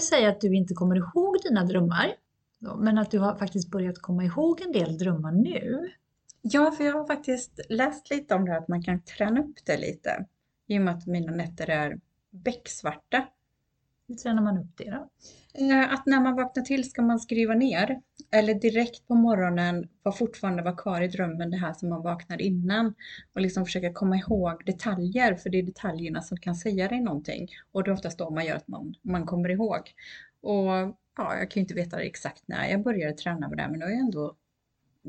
skulle du brukar säga att du inte kommer ihåg dina drömmar. Men att du har faktiskt börjat komma ihåg en del drömmar nu. Ja, för jag har faktiskt läst lite om det här att man kan träna upp det lite. I och med att mina nätter är becksvarta. Hur tränar man upp det då? Eh, att när man vaknar till ska man skriva ner. Eller direkt på morgonen var fortfarande vara kvar i drömmen det här som man vaknar innan. Och liksom försöka komma ihåg detaljer, för det är detaljerna som kan säga dig någonting. Och det är oftast då man gör att man, man kommer ihåg. Och ja, jag kan ju inte veta exakt när jag började träna med det, men det har jag ändå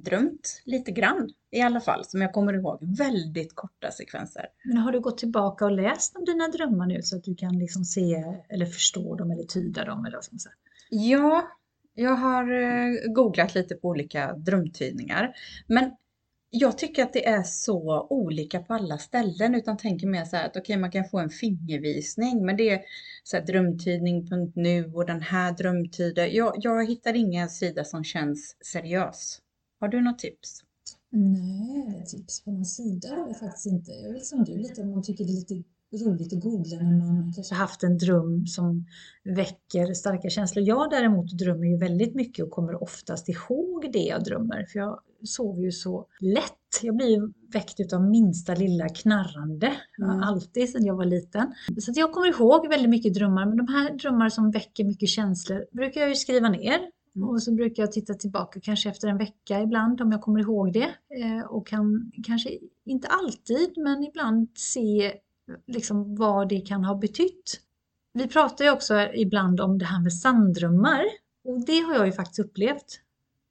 drömt lite grann i alla fall, som jag kommer ihåg. Väldigt korta sekvenser. Men har du gått tillbaka och läst om dina drömmar nu så att du kan liksom se eller förstå dem eller tyda dem? Eller vad ska man säga? Ja, jag har eh, googlat lite på olika drömtydningar. Men jag tycker att det är så olika på alla ställen utan tänker mer så här att okej okay, man kan få en fingervisning men det är så här drömtydning.nu och den här drömtiden. Jag, jag hittar ingen sida som känns seriös. Har du något tips? Nej, tips på någon sida har jag faktiskt inte. Jag är som du lite om man tycker det är lite roligt att googla när man kanske haft en dröm som väcker starka känslor. Jag däremot drömmer ju väldigt mycket och kommer oftast ihåg det jag drömmer för jag sover ju så lätt. Jag blir ju väckt av minsta lilla knarrande, mm. alltid sedan jag var liten. Så jag kommer ihåg väldigt mycket drömmar, men de här drömmar som väcker mycket känslor brukar jag ju skriva ner. Mm. Och så brukar jag titta tillbaka kanske efter en vecka ibland om jag kommer ihåg det eh, och kan kanske inte alltid men ibland se liksom vad det kan ha betytt. Vi pratar ju också ibland om det här med sanddrömmar och det har jag ju faktiskt upplevt.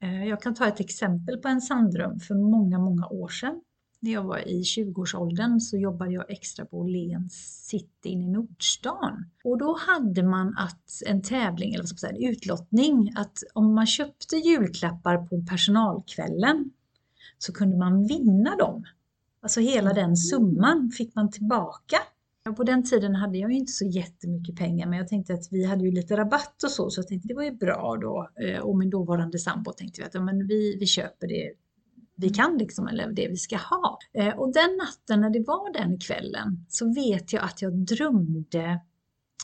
Eh, jag kan ta ett exempel på en sanddröm för många, många år sedan när jag var i 20-årsåldern så jobbade jag extra på Åhléns city inne i Nordstan. Och då hade man att en tävling, eller vad ska man säga, en utlottning, att om man köpte julklappar på personalkvällen så kunde man vinna dem. Alltså hela den summan fick man tillbaka. På den tiden hade jag ju inte så jättemycket pengar men jag tänkte att vi hade ju lite rabatt och så så jag tänkte det var ju bra då. Eh, och min dåvarande sambo tänkte vi att ja, men vi, vi köper det vi kan liksom, eller det vi ska ha. Eh, och den natten när det var den kvällen så vet jag att jag drömde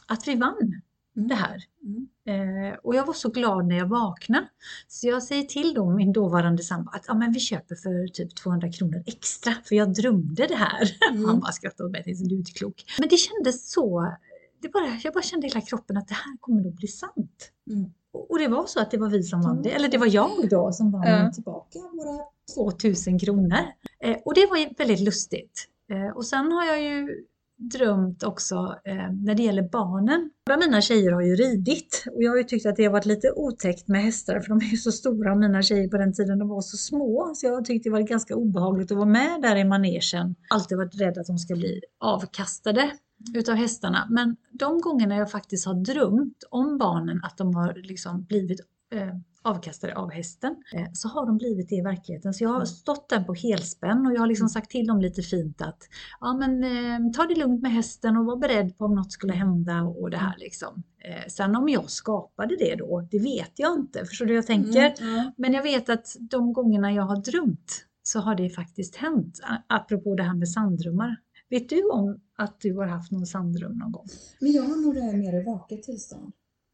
att vi vann mm. det här. Mm. Eh, och jag var så glad när jag vaknade. Så jag säger till då min dåvarande sambo att ja, men vi köper för typ 200 kronor extra för jag drömde det här. Mm. Han bara skrattade åt mig, du är inte klok. Men det kändes så, det bara, jag bara kände i hela kroppen att det här kommer nog bli sant. Mm. Och det var så att det var vi som vann det, eller det var jag då som vann tillbaka våra 2000 kronor. Eh, och det var väldigt lustigt. Eh, och sen har jag ju drömt också eh, när det gäller barnen. Båda mina tjejer har ju ridit och jag har ju tyckt att det har varit lite otäckt med hästar för de är ju så stora och mina tjejer på den tiden de var så små så jag tyckte det var ganska obehagligt att vara med där i manegen. Alltid varit rädd att de ska bli avkastade utav hästarna. Men de gångerna jag faktiskt har drömt om barnen att de har liksom blivit eh, avkastade av hästen eh, så har de blivit det i verkligheten. Så jag har stått där på helspänn och jag har liksom sagt till dem lite fint att ja men eh, ta det lugnt med hästen och var beredd på om något skulle hända och det här liksom. Eh, sen om jag skapade det då, det vet jag inte. Förstår du hur jag tänker? Mm, mm. Men jag vet att de gångerna jag har drömt så har det faktiskt hänt. Apropå det här med sanddrömmar. Vet du om att du har haft någon sanddröm någon gång? Men jag har nog det här mer i vaket tillstånd.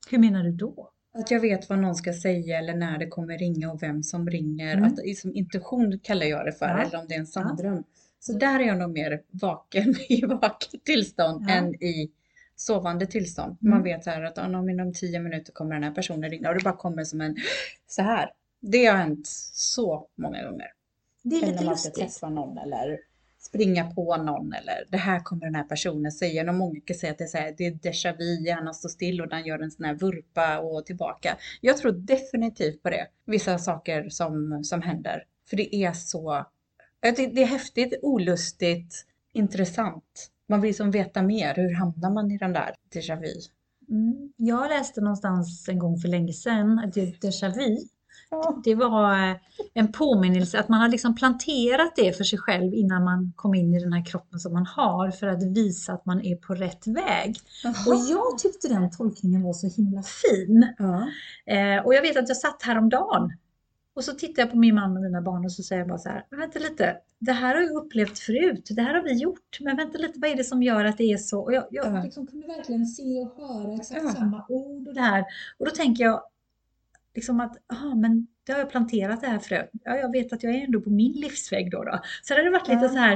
Hur menar du då? Att jag vet vad någon ska säga eller när det kommer ringa och vem som ringer. Mm. Att, liksom, intuition kallar jag det för, ja. eller om det är en sanddröm. Ja. Så där är jag nog mer vaken i vaket tillstånd ja. än i sovande tillstånd. Mm. Man vet här att om inom tio minuter kommer den här personen ringa och det bara kommer som en så här. Det har hänt så många gånger. Det är lite lustigt. Eller man ska träffa någon eller springa på någon eller det här kommer den här personen säga. Och många kan säga att det är, så här, det är déjà vu, hjärnan står still och den gör en sån här vurpa och tillbaka. Jag tror definitivt på det. Vissa saker som, som händer. För det är så, det, det är häftigt, olustigt, intressant. Man vill som veta mer. Hur hamnar man i den där déjà vu? Mm. Jag läste någonstans en gång för länge sedan att déjà vu det var eh, en påminnelse att man har liksom planterat det för sig själv innan man kom in i den här kroppen som man har för att visa att man är på rätt väg. Aha. Och jag tyckte den tolkningen var så himla fin. Ja. Eh, och jag vet att jag satt häromdagen Och så tittar jag på min man och mina barn och så säger jag bara så här, vänta lite, det här har jag upplevt förut, det här har vi gjort, men vänta lite, vad är det som gör att det är så? Och jag, jag Ja. liksom kunde verkligen se och höra exakt Ja. samma ord och det här. Och då tänker jag liksom att, aha, men det har jag planterat det här fröet. Ja, jag vet att jag är ändå på min livsväg då. då. Så det hade varit lite Ja. så här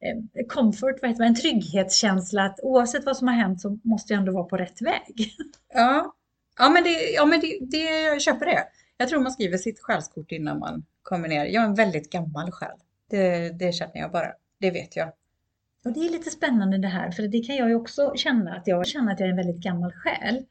eh, comfort, vad heter det, en trygghetskänsla att oavsett vad som har hänt så måste jag ändå vara på rätt väg. Ja, ja men, det, ja, men det, det, jag köper det. Jag tror man skriver sitt själskort innan man kommer ner. Jag är en väldigt gammal själ. Det, det känner jag bara. Det vet jag. Och det är lite spännande det här, för det kan jag ju också känna att jag känner att jag är en väldigt gammal själ.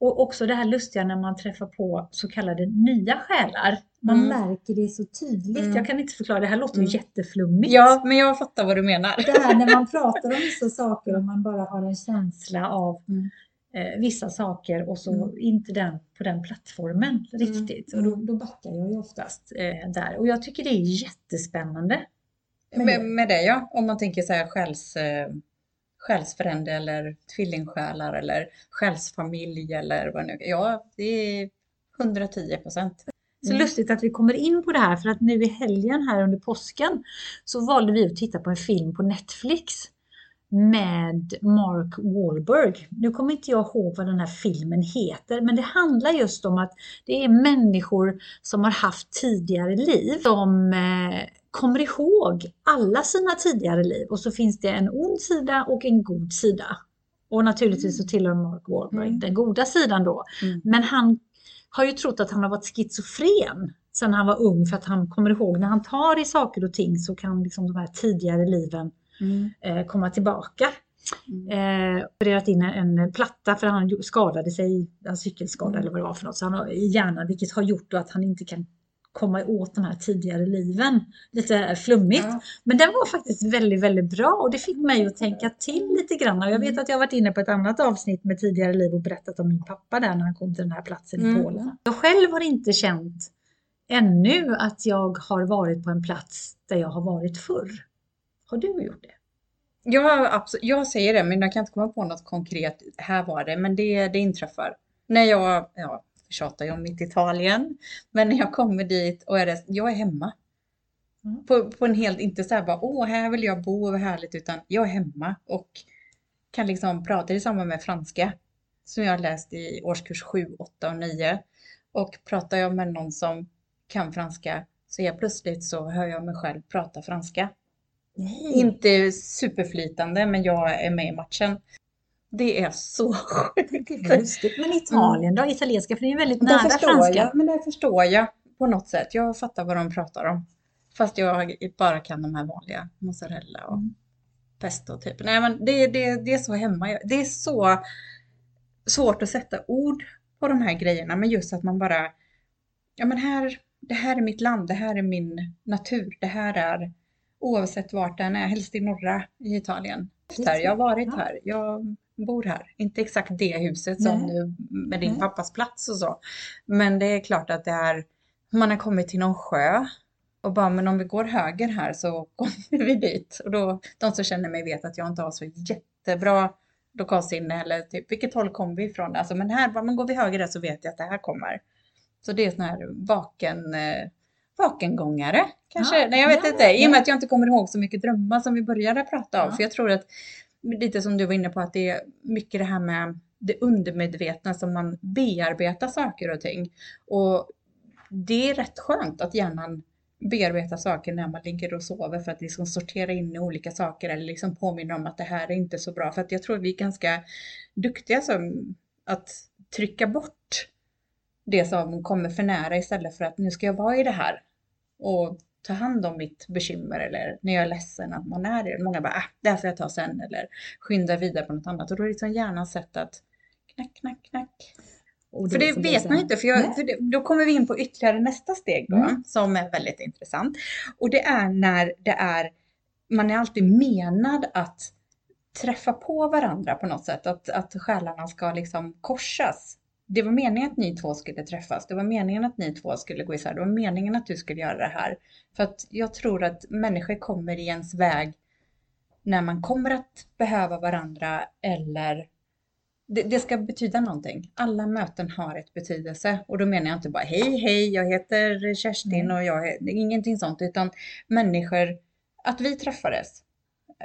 Och också det här lustiga när man träffar på så kallade nya själar. Man Mm. märker det så tydligt. Mm. Jag kan inte förklara, det här låter ju Mm. jätteflummigt. Ja, men jag fattar vad du menar. Det här när man pratar om vissa saker och man bara har en känsla av Mm. eh, vissa saker och så Mm. inte den på den plattformen riktigt. Och då, då backar jag ju oftast eh, där. Och jag tycker det är jättespännande. Med, med det ja, om man tänker så här själs, eh, själsfrände eller tvillingsjälar eller själsfamilj eller vad nu Ja, det är 110 procent. Så Mm. lustigt att vi kommer in på det här för att nu i helgen här under påsken så valde vi att titta på en film på Netflix med Mark Wahlberg. Nu kommer inte jag ihåg vad den här filmen heter men det handlar just om att det är människor som har haft tidigare liv som eh, kommer ihåg alla sina tidigare liv och så finns det en ond sida och en god sida. Och naturligtvis så tillhör Mark Wahlberg Mm. den goda sidan då. Mm. Men han har ju trott att han har varit schizofren sedan han var ung för att han kommer ihåg när han tar i saker och ting så kan liksom de här tidigare liven Mm. eh, komma tillbaka. Mm. Eh, opererat in en, en platta för han skadade sig, en cykelskada Mm. eller vad det var för något, så han har i hjärnan vilket har gjort då att han inte kan komma åt de här tidigare liven. Lite flummigt. Ja. Men den var faktiskt väldigt, väldigt bra och det fick mig att tänka till lite grann. Och jag vet att jag har varit inne på ett annat avsnitt med tidigare liv och berättat om min pappa där när han kom till den här platsen i Mm. Polen. Jag själv har inte känt ännu att jag har varit på en plats där jag har varit förr. Har du gjort det? Ja, absolut. Jag säger det, men jag kan inte komma på något konkret. Här var det, men det, det inträffar. När jag, ja, tjatar jag om mitt Italien, men när jag kommer dit och är det, jag är hemma. Mm. På, på en helt, inte så här bara, åh, här vill jag bo, vad härligt, utan jag är hemma och kan liksom prata det är samma med franska som jag har läst i årskurs 7, 8 och 9. Och pratar jag med någon som kan franska så helt plötsligt så hör jag mig själv prata franska. Nej. Inte superflytande, men jag är med i matchen. Det är så sjukt. Lustigt. Men Italien då? Italienska, för det är väldigt nära franska. jag, men där förstår jag på något sätt. Jag fattar vad de pratar om. Fast jag bara kan de här vanliga, mozzarella och Mm. pesto typ. Nej men det, det, det är så hemma. Det är så svårt att sätta ord på de här grejerna, men just att man bara, ja men här, det här är mitt land, det här är min natur, det här är oavsett vart den är, helst i norra i Italien. Jag har varit här, jag bor här. Inte exakt det huset som Nej. nu med din Nej. pappas plats och så. Men det är klart att det är, man har kommit till någon sjö och bara, men om vi går höger här så kommer vi dit. Och då, de som känner mig vet att jag inte har så jättebra lokalsinne eller typ, vilket håll kommer vi ifrån? Alltså, men här, bara, men går vi höger där så vet jag att det här kommer. Så det är sån här vaken, eh, vakengångare kanske? Ja, Nej, jag vet ja, inte. I och med ja. att jag inte kommer ihåg så mycket drömmar som vi började prata om. För jag tror att, lite som du var inne på, att det är mycket det här med det undermedvetna som man bearbetar saker och ting. Och det är rätt skönt att hjärnan bearbetar saker när man ligger och sover för att liksom sortera in i olika saker eller liksom påminna om att det här är inte så bra. För att jag tror vi är ganska duktiga som att trycka bort det som kommer för nära istället för att nu ska jag vara i det här och ta hand om mitt bekymmer eller när jag är ledsen att man är det. Många bara, ah, det här får jag ta sen eller skynda vidare på något annat och då är det liksom hjärnans sätt att knack, knack, knack. Och För det vet man inte, för, jag, för det, då kommer vi in på ytterligare nästa steg då, Mm. som är väldigt intressant. Och det är när det är, man är alltid menad att träffa på varandra på något sätt, att, att själarna ska liksom korsas. Det var meningen att ni två skulle träffas, det var meningen att ni två skulle gå isär, det var meningen att du skulle göra det här. För att jag tror att människor kommer i ens väg när man kommer att behöva varandra eller det, det ska betyda någonting. Alla möten har ett betydelse och då menar jag inte bara hej hej, jag heter Kerstin och jag är ingenting sånt utan människor, att vi träffades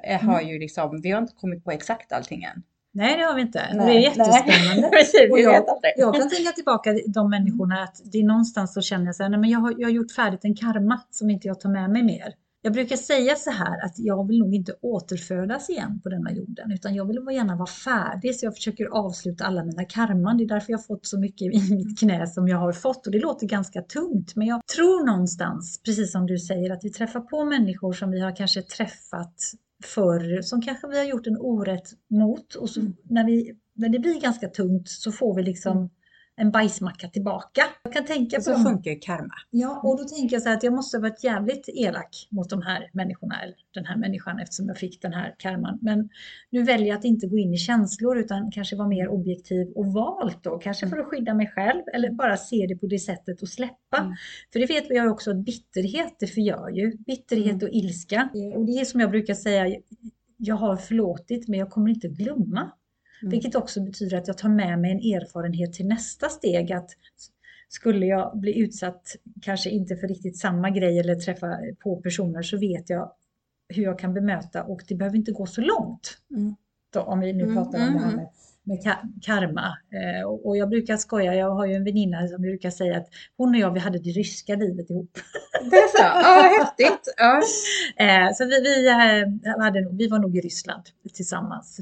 eh, har Mm. ju liksom, vi har inte kommit på exakt allting än. Nej, det har vi inte. Nej, det är jättespännande. Precis, Och jag, jag kan tänka tillbaka de människorna att det är någonstans så känner jag så här, nej men jag har, jag har gjort färdigt en karma som inte jag tar med mig mer. Jag brukar säga så här att jag vill nog inte återfödas igen på denna jorden utan jag vill gärna vara färdig så jag försöker avsluta alla mina karman. Det är därför jag har fått så mycket i mitt knä som jag har fått och det låter ganska tungt men jag tror någonstans, precis som du säger, att vi träffar på människor som vi har kanske träffat förr som kanske vi har gjort en orätt mot. Och så när, vi, när det blir ganska tungt så får vi liksom en bajsmacka tillbaka. Jag kan tänka på Så de här funkar ju karma. Ja, och då tänker jag så här att jag måste ha varit jävligt elak mot de här människorna, eller den här människan eftersom jag fick den här karman. Men nu väljer jag att inte gå in i känslor utan kanske vara mer objektiv och valt då, kanske för att skydda mig själv eller bara se det på det sättet och släppa. Mm. För det vet vi ju också att bitterhet, det förgör ju. Bitterhet Mm. och ilska. Eh, Och det är som jag brukar säga, jag har förlåtit men jag kommer inte glömma. Mm. Vilket också betyder att jag tar med mig en erfarenhet till nästa steg. Att skulle jag bli utsatt, kanske inte för riktigt samma grej eller träffa på personer så vet jag hur jag kan bemöta och det behöver inte gå så långt. Mm. Då, om vi nu Mm, pratar om det här mm, med, med ka- karma. Eh, och, jag brukar skoja, jag har ju en väninna som brukar säga att hon och jag vi hade det ryska livet ihop. Det är så? Ja, häftigt. Ja. Eh, så vi, vi, eh, hade, vi var nog i Ryssland tillsammans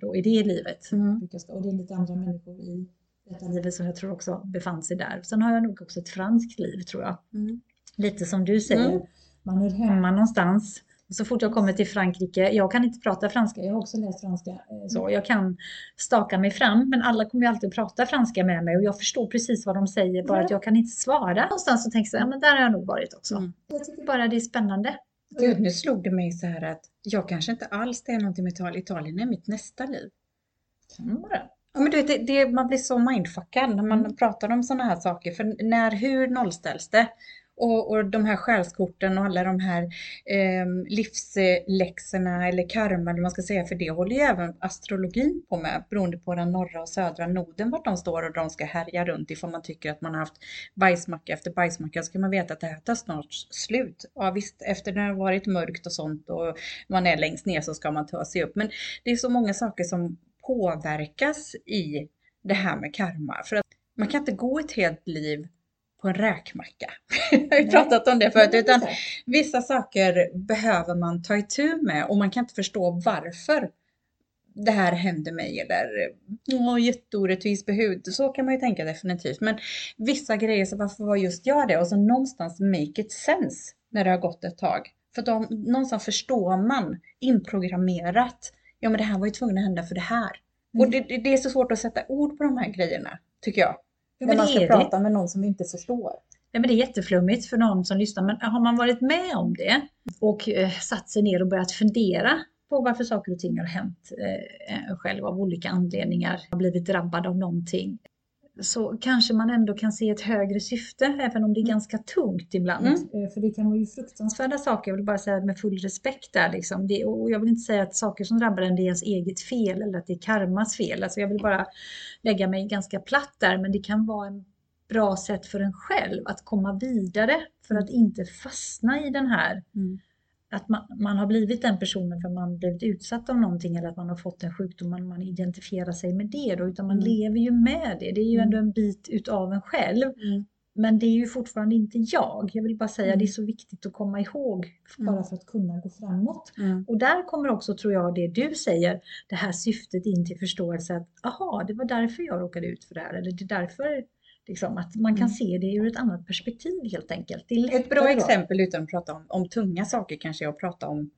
då, i det livet. Mm. Och det är lite andra människor i detta livet som jag tror också befann sig där. Sen har jag nog också ett franskt liv tror jag. Mm. Lite som du säger, Mm. man är hemma någonstans. Så fort jag kommer till Frankrike, jag kan inte prata franska, jag har också läst franska. eh, Så jag kan staka mig fram, men alla kommer ju alltid prata franska med mig och jag förstår precis vad de säger, bara Mm. att jag kan inte svara. Någonstans så tänker jag, ja men där har jag nog varit också. Mm. Jag tycker bara det är spännande. Gud, nu slog det mig så här att jag kanske inte alls det är någonting med Italien. Italien är mitt nästa liv. Kan vara. Ja, men du vet, det, det, man blir så mindfuckad när man Mm. pratar om sådana här saker. För när, hur nollställs det? Och, och de här själskorten och alla de här eh, livsläxorna eller karma eller man ska säga, för det håller ju även astrologin på med beroende på den norra och södra noden vart de står och de ska härja runt ifall man tycker att man har haft bajsmacka efter bajsmacka så ska man veta att det här tar snart slut. Ja visst, efter det har varit mörkt och sånt och man är längst ner så ska man ta sig upp. Men det är så många saker som påverkas i det här med karma. För att man kan inte gå ett helt liv på en räkmacka. Jag har ju pratat om det förut. Utan vissa saker behöver man ta itu med och man kan inte förstå varför det här händer mig eller åh, jätteorättvis behud. Så kan man ju tänka definitivt. Men vissa grejer, så varför var just jag det? Och så någonstans make it sense när det har gått ett tag. För då någonstans förstår man inprogrammerat. Ja men det här var ju tvungen att hända för det här. Och det, det, det är så svårt att sätta ord på de här grejerna, tycker jag. Ja, när man ska är det. prata med någon som inte förstår. Ja, men det är jätteflummigt för någon som lyssnar, men har man varit med om det och eh, satt sig ner och börjat fundera på varför saker och ting har hänt eh, en själv av olika anledningar, har blivit drabbad av någonting, så kanske man ändå kan se ett högre syfte, även om det är ganska tungt ibland. Mm. Eh, För det kan vara ju fruktansvärda saker, jag vill bara säga med full respekt där liksom. Det, och jag vill inte säga att saker som drabbar en det är ens eget fel eller att det är karmas fel. Alltså jag vill bara lägga mig ganska platt där, men det kan vara en bra sätt för en själv att komma vidare för att inte fastna i den här Mm. Att man, man har blivit den personen för man blivit utsatt av någonting eller att man har fått en sjukdom, man, man identifierar sig med det då, utan man Mm. lever ju med det. Det är ju Mm. ändå en bit utav en själv. Mm. Men det är ju fortfarande inte jag. Jag vill bara säga Mm. det är så viktigt att komma ihåg Mm. bara för att kunna gå framåt. Mm. Och där kommer också, tror jag, det du säger, det här syftet in till förståelse att aha, det var därför jag råkade ut för det här. Eller det är därför liksom, att man kan Mm. se det ur ett annat perspektiv helt enkelt. Ett bra då. exempel utan att prata om, om tunga saker kanske är att prata om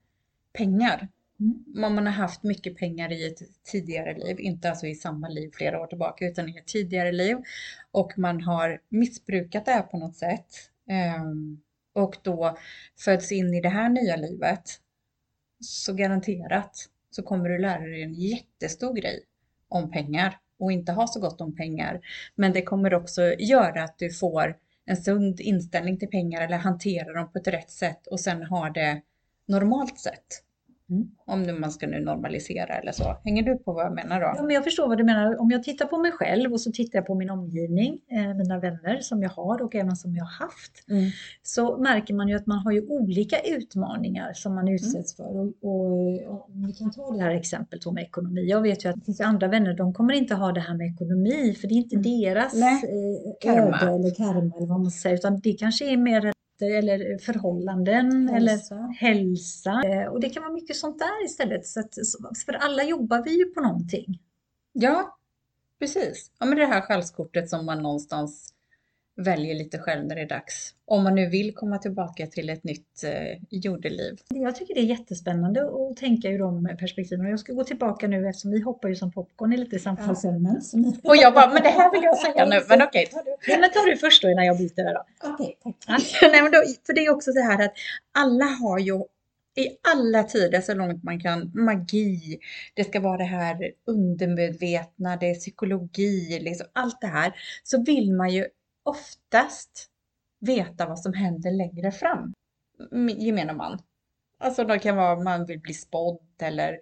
pengar. Mm. Om man har haft mycket pengar i ett tidigare liv, inte alltså i samma liv flera år tillbaka utan i ett tidigare liv och man har missbrukat det här på något sätt ehm, och då föds in i det här nya livet så garanterat så kommer du lära dig en jättestor grej om pengar och inte ha så gott om pengar. Men det kommer också göra att du får en sund inställning till pengar eller hantera dem på ett rätt sätt och sen har det normalt sätt. Mm. Om nu man ska nu normalisera eller så. Hänger du på vad jag menar då? Ja, men jag förstår vad du menar. Om jag tittar på mig själv och så tittar jag på min omgivning, eh, mina vänner som jag har och även som jag har haft, Mm. så märker man ju att man har ju olika utmaningar som man utsätts för. Och, och, och vi kan ta det här exemplet med ekonomi. Jag vet ju att det finns andra vänner, de kommer inte ha det här med ekonomi, för det är inte Mm. deras eh, öde eller karma eller vad man säger, utan det kanske är mer eller förhållanden eller Hälsa. hälsa. Eh, Och det kan vara mycket sånt där istället. Så att, för alla jobbar vi ju på någonting. Ja, precis. Ja, men det här själskortet som man någonstans väljer lite själv när det är dags. Om man nu vill komma tillbaka till ett nytt eh, jordeliv. Jag tycker det är jättespännande att tänka ur de perspektiven. Och jag ska gå tillbaka nu eftersom vi hoppar ju som popcorn i lite samtalsämnen. Ni... Och jag bara, men det här vill jag säga nu. Men okej, du. Nej, men ta du först då innan jag byter där då. Okej, tack. Nej, men då, för det är också så här att alla har ju i alla tider så långt man kan magi, det ska vara det här undermedvetna, det är psykologi, liksom allt det här, så vill man ju oftast veta vad som händer längre fram. Gemene man. Alltså det kan vara man vill bli spådd eller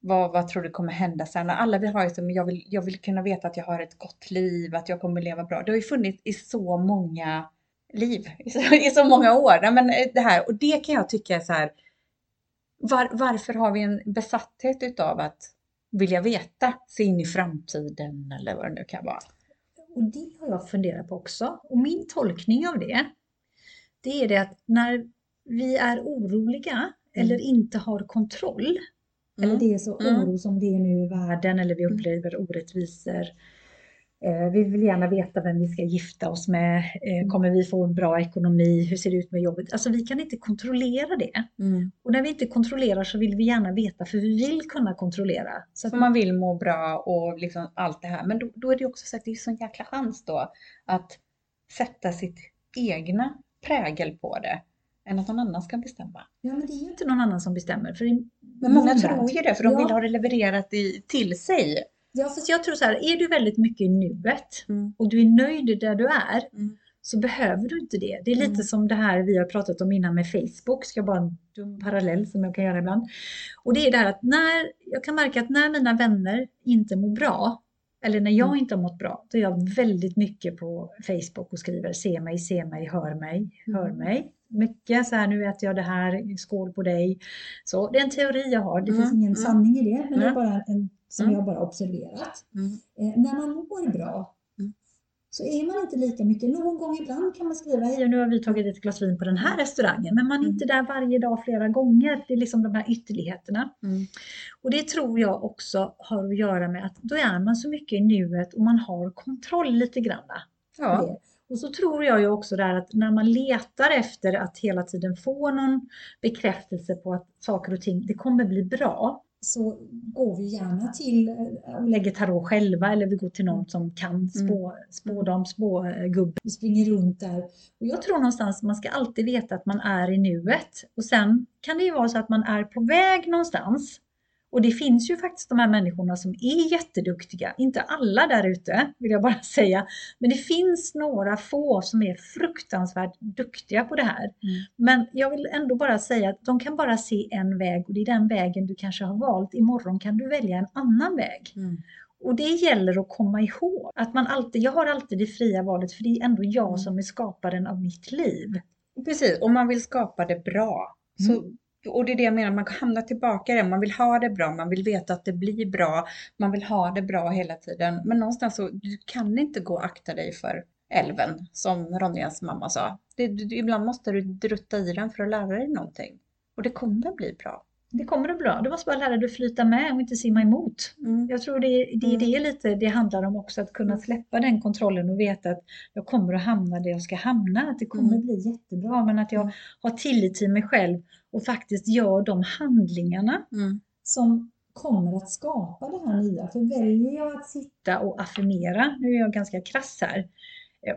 vad, vad tror du kommer hända sen? Alla vill ha ju som jag vill, jag vill kunna veta att jag har ett gott liv, att jag kommer leva bra. Det har ju funnits i så många liv, i så, i så många år. Nej, men eh, det här, och det kan jag tycka är så här, var, varför har vi en besatthet utav att vilja veta, se in i framtiden eller vad det nu kan vara. Och det har jag funderat på också. Och min tolkning av det, det är det att när vi är oroliga eller inte har kontroll, eller det är så Mm. oro som det är nu i världen eller vi upplever orättvisor. Eh, vi vill gärna veta vem vi ska gifta oss med. Eh, kommer vi få en bra ekonomi? Hur ser det ut med jobbet? Alltså vi kan inte kontrollera det. Mm. Och när vi inte kontrollerar så vill vi gärna veta för vi vill kunna kontrollera. Så att För man vill må bra och liksom allt det här. Men då, då är det också så att det är så en jäkla chans då att sätta sitt egna prägel på det än att någon annan ska bestämma. Ja, men det är ju inte någon annan som bestämmer. För Men många tror ju det för de Ja. vill ha det levererat i, till sig. Ja, fast jag tror så här, är du väldigt mycket i nuet Mm. och du är nöjd där du är Mm. så behöver du inte det. Det är lite Mm. som det här vi har pratat om innan med Facebook, ska jag bara en dum parallell som jag kan göra ibland. Och det är det här att när, jag kan märka att när mina vänner inte mår bra, eller när jag Mm. inte har mått bra, då är jag väldigt mycket på Facebook och skriver se mig, se mig, hör mig, hör Mm. mig. Mycket så här, nu äter jag det här, skål på dig. Så det är en teori jag har, det finns ingen mm. sanning i det, men det är bara en som Mm. jag bara observerat. Mm. Eh, när man mår bra Mm. så är man inte lika mycket. Någon gång ibland kan man skriva, hej nu har vi tagit ett glas vin på den här restaurangen, men man är Mm. inte där varje dag flera gånger. Det är liksom de här ytterligheterna. Mm. Och det tror jag också har att göra med att då är man så mycket i nuet och man har kontroll lite grann. Ja. det. Och så tror jag ju också där att när man letar efter att hela tiden få någon bekräftelse på att saker och ting, det kommer bli bra, så går vi gärna till eh, och lägger tarot själva eller vi går till någon som kan spå, spådam, spågubbe. Vi springer runt där. Och jag tror någonstans man ska alltid veta att man är i nuet. Och sen kan det ju vara så att man är på väg någonstans. Och det finns ju faktiskt de här människorna som är jätteduktiga. Inte alla där ute vill jag bara säga. Men det finns några få som är fruktansvärt duktiga på det här. Men jag vill ändå bara säga att de kan bara se en väg och det är den vägen du kanske har valt. Imorgon kan du välja en annan väg. Mm. Och det gäller att komma ihåg att man alltid, jag har alltid det fria valet för det är ändå jag Mm. som är skaparen av mitt liv. Precis, och man vill skapa det bra. Så, och det är det jag menar, man hamnar tillbaka i det. Man vill ha det bra, man vill veta att det blir bra, man vill ha det bra hela tiden. Men någonstans så, du kan inte gå och akta dig för älven, som Ronjas mamma sa. Det, du, ibland måste du drutta i den för att lära dig någonting. Och det kommer bli bra. Det kommer att bli bra. Du måste bara lära dig att flyta med och inte simma emot. Jag tror det, det är Mm. det lite det handlar om också, att kunna släppa den kontrollen och veta att jag kommer att hamna där jag ska hamna, att det kommer Mm. att bli jättebra, men att jag Mm. har tillit till mig själv och faktiskt gör de handlingarna Mm. som kommer att skapa det här nya. För väljer jag att sitta och affirmera, nu är jag ganska krass här,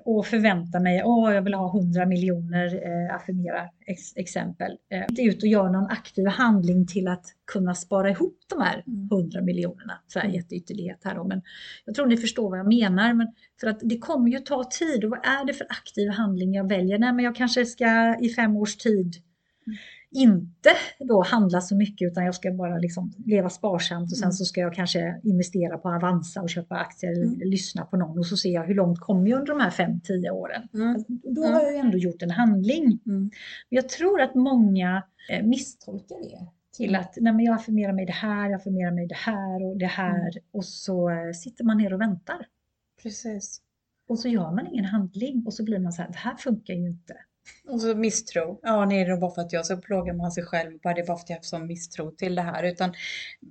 och förvänta mig, åh jag vill ha 100 miljoner, eh, affirmera ex, exempel. Eh, inte ut och göra någon aktiv handling till att kunna spara ihop de här Mm. 100 miljonerna. Så här Mm. jätteytterlighet här då, men jag tror ni förstår vad jag menar. Men för att det kommer ju ta tid och vad är det för aktiv handling jag väljer? Nej men jag kanske ska i fem års tid inte då handla så mycket utan jag ska bara liksom leva sparsamt och sen Mm. så ska jag kanske investera på Avanza och köpa aktier eller Mm. lyssna på någon och så ser jag hur långt kommer jag under de här 5-10 åren. Mm. Då Mm. har jag ju ändå gjort en handling. Mm. Jag tror att många eh, misstolkar det till att nej men jag affirmerar mig det här, jag affirmerar mig det här och det här Mm. och så eh, sitter man ner och väntar. Precis. Och så gör man ingen handling och så blir man så här, det här funkar ju inte. Och så misstro. Ja, nej, det är bara för att jag så plågar man sig själv. Bara det är bara för att jag har sån misstro till det här. Utan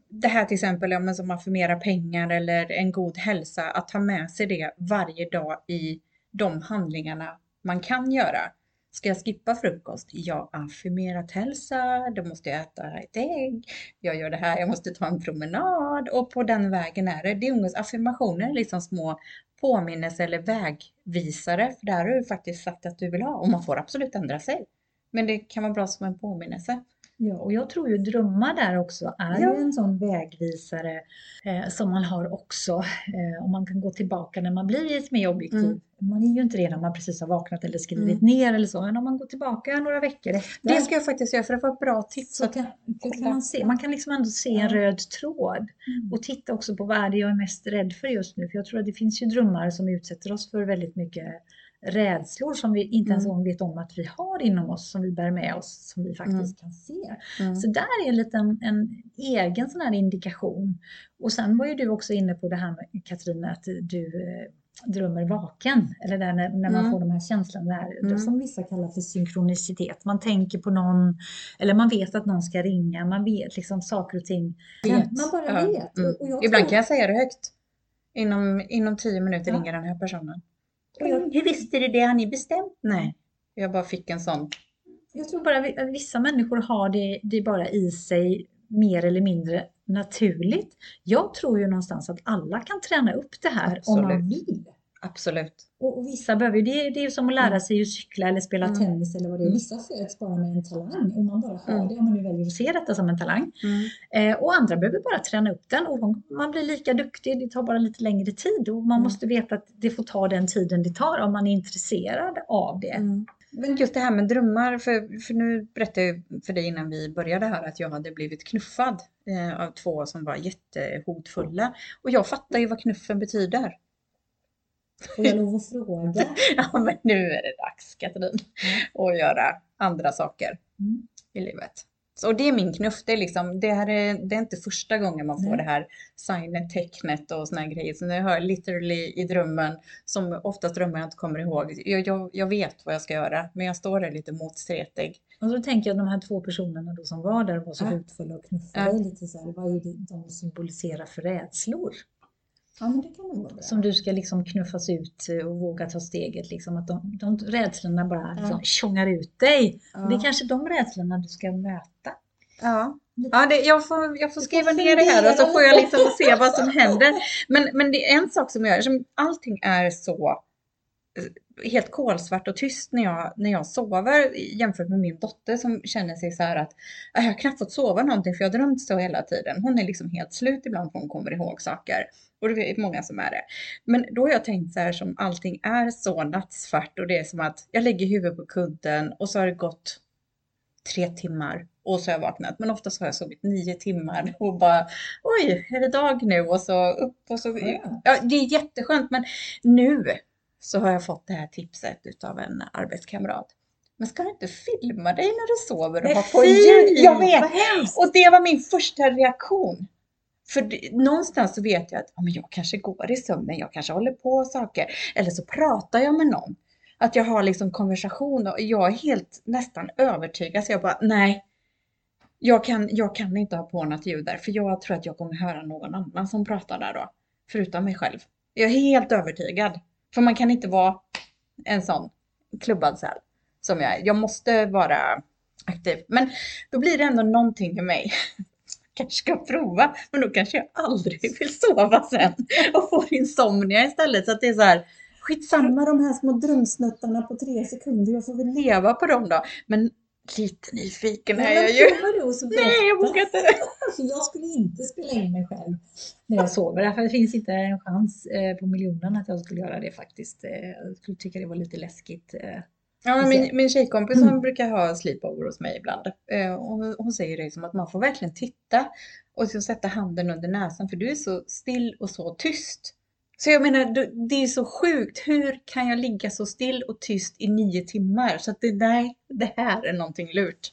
det här till exempel, ja, men som affirmera pengar eller en god hälsa. Att ta med sig det varje dag i de handlingarna man kan göra. Ska jag skippa frukost? Jag har affirmerat ah, hälsa, då måste jag äta ett ägg. Jag gör det här, jag måste ta en promenad och på den vägen är det. Det är ungefär affirmationer, liksom små påminnelse eller vägvisare. För där har du faktiskt sagt att du vill ha och man får absolut ändra sig. Men det kan vara bra som en påminnelse. Ja, och jag tror ju drömmar där också är Ja. en sån vägvisare eh, som man har också. Eh, om man kan gå tillbaka när man blir lite mer objektiv. Mm. Man är ju inte det när man precis har vaknat eller skrivit Mm. ner eller så. Men om man går tillbaka några veckor. Det ska jag faktiskt göra för det var ett bra tips. så Att, kan, kan man, se, man kan liksom ändå se en röd tråd. Mm. Och titta också på vad är det jag är mest rädd för just nu. För jag tror att det finns ju drömmar som utsätter oss för väldigt mycket rädslor som vi inte ens Mm. en vet om att vi har inom oss, som vi bär med oss, som vi faktiskt kan se. mm. Så där är en liten en egen sån här indikation. Och sen var ju du också inne på det här med Katarina, att du eh, drömmer vaken. Eller där när, när man Mm. får de här känslorna, där, Mm. som vissa kallar för synkronicitet. Man tänker på någon, eller man vet att någon ska ringa, man vet liksom saker och ting. Vet. Man bara Ja. vet. Mm. Ibland tror, kan jag säga det högt. Inom, inom tio minuter Ja. ringer den här personen. Och jag- Hur visste du det? Har ni bestämt? Nej. Jag bara fick en sån. Jag tror bara att vissa människor har det, det bara i sig mer eller mindre naturligt. Jag tror ju någonstans att alla kan träna upp det här om man Absolut. vill. Absolut. Och, och vissa behöver ju, det, det är ju som att lära Mm. sig att cykla eller spela Mm. tennis eller vad det är. Mm. Vissa föds bara med en talang och man bara har Mm. det om man nu väljer att se detta som en talang. Mm. Eh, och andra behöver bara träna upp den och man blir lika duktig, det tar bara lite längre tid och man Mm. måste veta att det får ta den tiden det tar om man är intresserad av det. Men just det här med drömmar, för, för nu berättade jag för dig innan vi började här att jag hade blivit knuffad eh, av två som var jättehotfulla. Och jag fattar ju vad knuffen betyder. Får jag lov att fråga? Ja, men nu är det dags Katrin att göra andra saker Mm. i livet. Så det är min knuff. Det är, liksom, det, här är, det är inte första gången man får Nej. det här signet, tecknet och såna här grejer. Så jag hör literally i drömmen, som oftast drömmar jag inte kommer ihåg. Jag, jag, jag vet vad jag ska göra, men jag står där lite motstretig. Och så tänker jag de här två personerna då som var där och var så hotfulla och knuffade Ja. lite så här, vad är det de symboliserar för rädslor? Ja, men det kan nog vara. Som du ska liksom knuffas ut och våga ta steget, liksom att de, de rädslorna bara liksom tjongar ut dig. Ja. Det är kanske de rädslorna du ska möta. Ja, ja det, jag, får, jag får skriva får ner det här och så får jag liksom se vad som händer. Men, men det är en sak som jag gör, som allting är så eh, helt kolsvart och tyst när jag, när jag sover jämfört med min dotter som känner sig så här att "Ah, jag har knappt fått sova någonting för jag har drömt så hela tiden. Hon är liksom helt slut ibland för hon kommer ihåg saker. Och det är många som är det. Men då har jag tänkt så här som allting är så nattsvart och det är som att jag lägger huvudet på kudden och så har det gått tre timmar och så har jag vaknat. Men oftast har jag sovit nio timmar och bara oj, är det dag nu? Och så upp och så. Ja, det är jätteskönt. Men nu så har jag fått det här tipset utav en arbetskamrat. Men ska du inte filma dig när du sover och ha på ljud? Jag vet! Och det var min första reaktion. För det, någonstans så vet jag att ja, men jag kanske går i sömnen, jag kanske håller på saker. Eller så pratar jag med någon. Att jag har liksom konversation och jag är helt nästan övertygad. Så jag bara, nej. Jag kan, jag kan inte ha på något ljud där. För jag tror att jag kommer höra någon annan som pratar där då. Förutom mig själv. Jag är helt övertygad. För man kan inte vara en sån klubbad säl som jag är. Jag måste vara aktiv. Men då blir det ändå någonting med mig. kanske ska prova, men då kanske jag aldrig vill sova sen och får insomnia istället. Så att det är så här, skitsamma de här små drömsnuttarna på tre sekunder, jag får väl leva på dem då. Men lite nyfiken är jag ju. Nej, jag vågar inte. För jag skulle inte spela in mig själv när jag sover. Därför det finns inte en chans eh, på miljonen att jag skulle göra det faktiskt. Eh, Jag skulle tycka det var lite läskigt. eh. Ja, min, min tjejkompis Mm. hon brukar ha sleepover hos mig ibland. Hon, hon säger det som att man får verkligen titta och så sätta handen under näsan för du är så still och så tyst. Så jag menar, det- är så sjukt. Hur kan jag ligga så still och tyst i nio timmar? Så att det, nej, det här är någonting lurt.